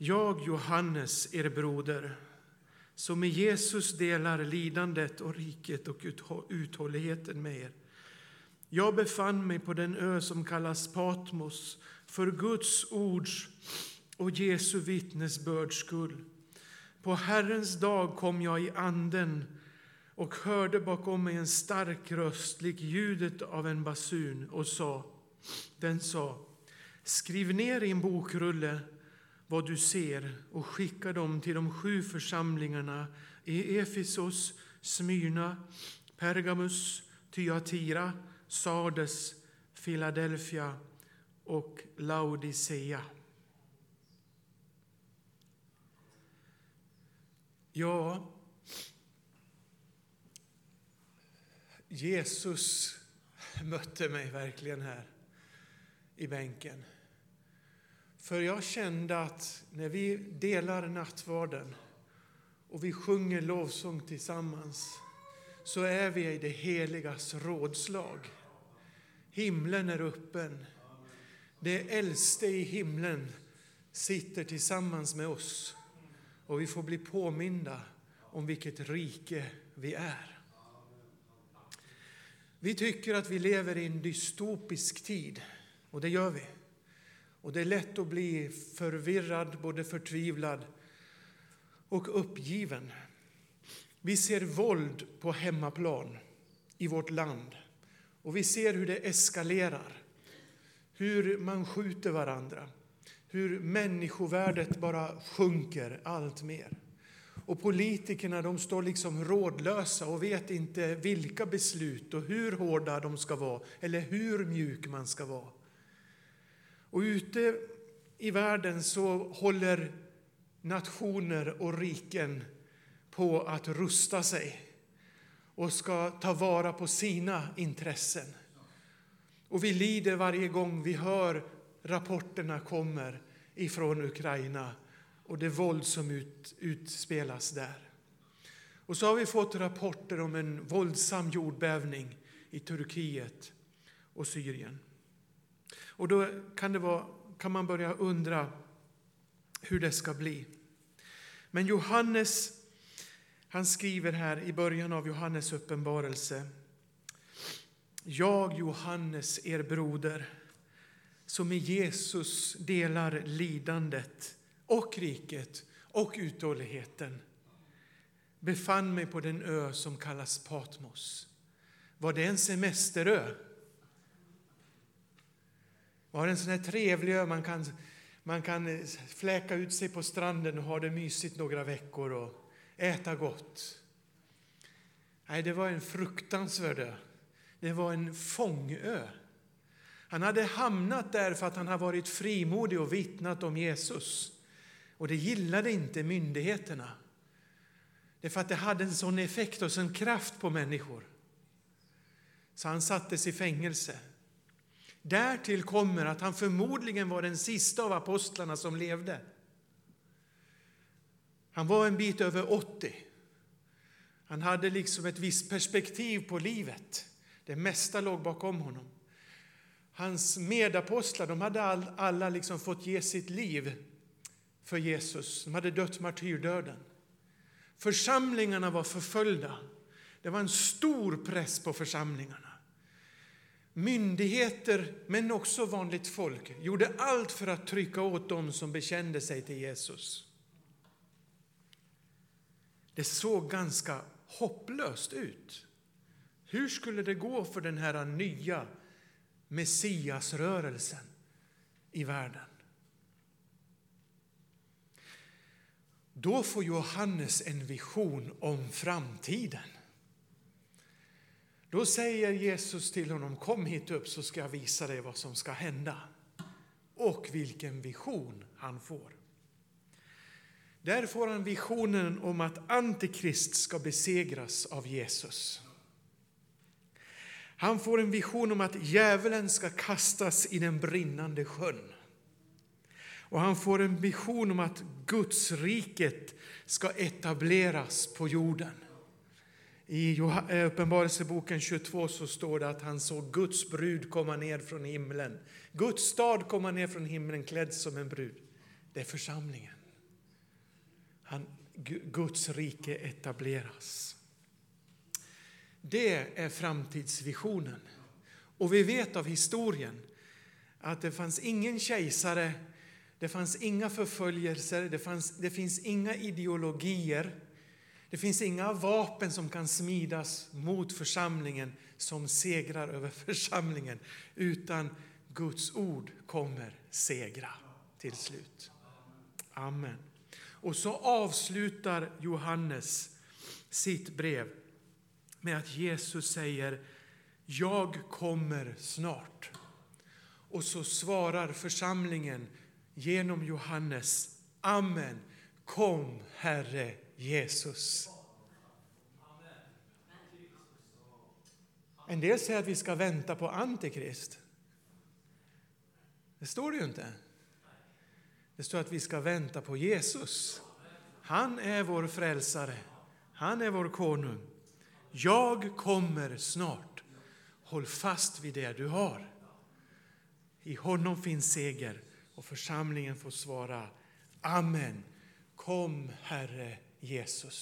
Jag, Johannes, er broder, som med Jesus delar lidandet och riket och uthålligheten med er. Jag befann mig på den ö som kallas Patmos för Guds ords och Jesu vittnesbörds skull. På Herrens dag kom jag i anden och hörde bakom mig en stark röst, lik ljudet av en basun, och sa, den sa, skriv ner i en bokrulle vad du ser och skicka dem till de sju församlingarna i Efesos, Smyrna, Pergamus, Thyatira, Sardes, Philadelphia och Laodicea. Ja, Jesus mötte mig verkligen här i bänken. För jag kände att när vi delar nattvarden och vi sjunger lovsång tillsammans så är vi i det heligas rådslag. Himlen är öppen. Det äldste i himlen sitter tillsammans med oss och vi får bli påminda om vilket rike vi är. Vi tycker att vi lever i en dystopisk tid, och det gör vi. Och det är lätt att bli förvirrad, både förtvivlad och uppgiven. Vi ser våld på hemmaplan i vårt land och vi ser hur det eskalerar. Hur man skjuter varandra, hur människovärdet bara sjunker allt mer. Och politikerna de står liksom rådlösa och vet inte vilka beslut och hur hårda de ska vara eller hur mjuk man ska vara. Och ute i världen så håller nationer och riken på att rusta sig och ska ta vara på sina intressen. Och vi lider varje gång vi hör rapporterna kommer ifrån Ukraina och det våld som ut, utspelas där. Och så har vi fått rapporter om en våldsam jordbävning i Turkiet och Syrien. Och då kan, det vara, kan man börja undra hur det ska bli. Men Johannes han skriver här i början av Johannes uppenbarelse. Jag, Johannes, er broder, som i Jesus delar lidandet och riket och uthålligheten, befann mig på den ö som kallas Patmos. Var det en semesterö? Man har en sån här trevlig ö man kan, man kan fläka ut sig på stranden och ha det mysigt några veckor och äta gott? Nej, det var en fruktansvärd ö. Det var en fångö. Han hade hamnat där för att han hade varit frimodig och vittnat om Jesus. Och det gillade inte myndigheterna. Det för att det hade en sån effekt och sån kraft på människor. Så han sattes i fängelse. Därtill kommer att han förmodligen var den sista av apostlarna som levde. Han var en bit över 80. Han hade liksom ett visst perspektiv på livet. Det mesta låg bakom honom. Hans medapostlar de hade alla liksom fått ge sitt liv för Jesus. De hade dött martyrdöden. Församlingarna var förföljda. Det var en stor press på församlingarna. Myndigheter, men också vanligt folk, gjorde allt för att trycka åt dem som bekände sig till Jesus. Det såg ganska hopplöst ut. Hur skulle det gå för den här nya Messiasrörelsen i världen? Då får Johannes en vision om framtiden. Då säger Jesus till honom, kom hit upp så ska jag visa dig vad som ska hända. Och vilken vision han får. Där får han visionen om att Antikrist ska besegras av Jesus. Han får en vision om att djävulen ska kastas i den brinnande sjön. Och han får en vision om att Guds riket ska etableras på jorden. I eh, Uppenbarelseboken 22 så står det att han såg Guds brud komma ner från himlen. Guds stad komma ner från himlen klädd som en brud. Det är församlingen. han, Guds rike etableras. Det är framtidsvisionen. Och vi vet av historien att det fanns ingen kejsare, det fanns inga förföljelser, det, fanns, det finns inga ideologier, det finns inga vapen som kan smidas mot församlingen som segrar över församlingen, utan Guds ord kommer segra till slut. Amen. Och så avslutar Johannes sitt brev med att Jesus säger Jag kommer snart. Och så svarar församlingen genom Johannes Amen. Kom, Herre Jesus. En del säger att vi ska vänta på Antikrist. Det står det ju inte. Det står att vi ska vänta på Jesus. Han är vår frälsare. Han är vår konung. Jag kommer snart. Håll fast vid det du har. I honom finns seger och församlingen får svara Amen. Kom, Herre Jesus.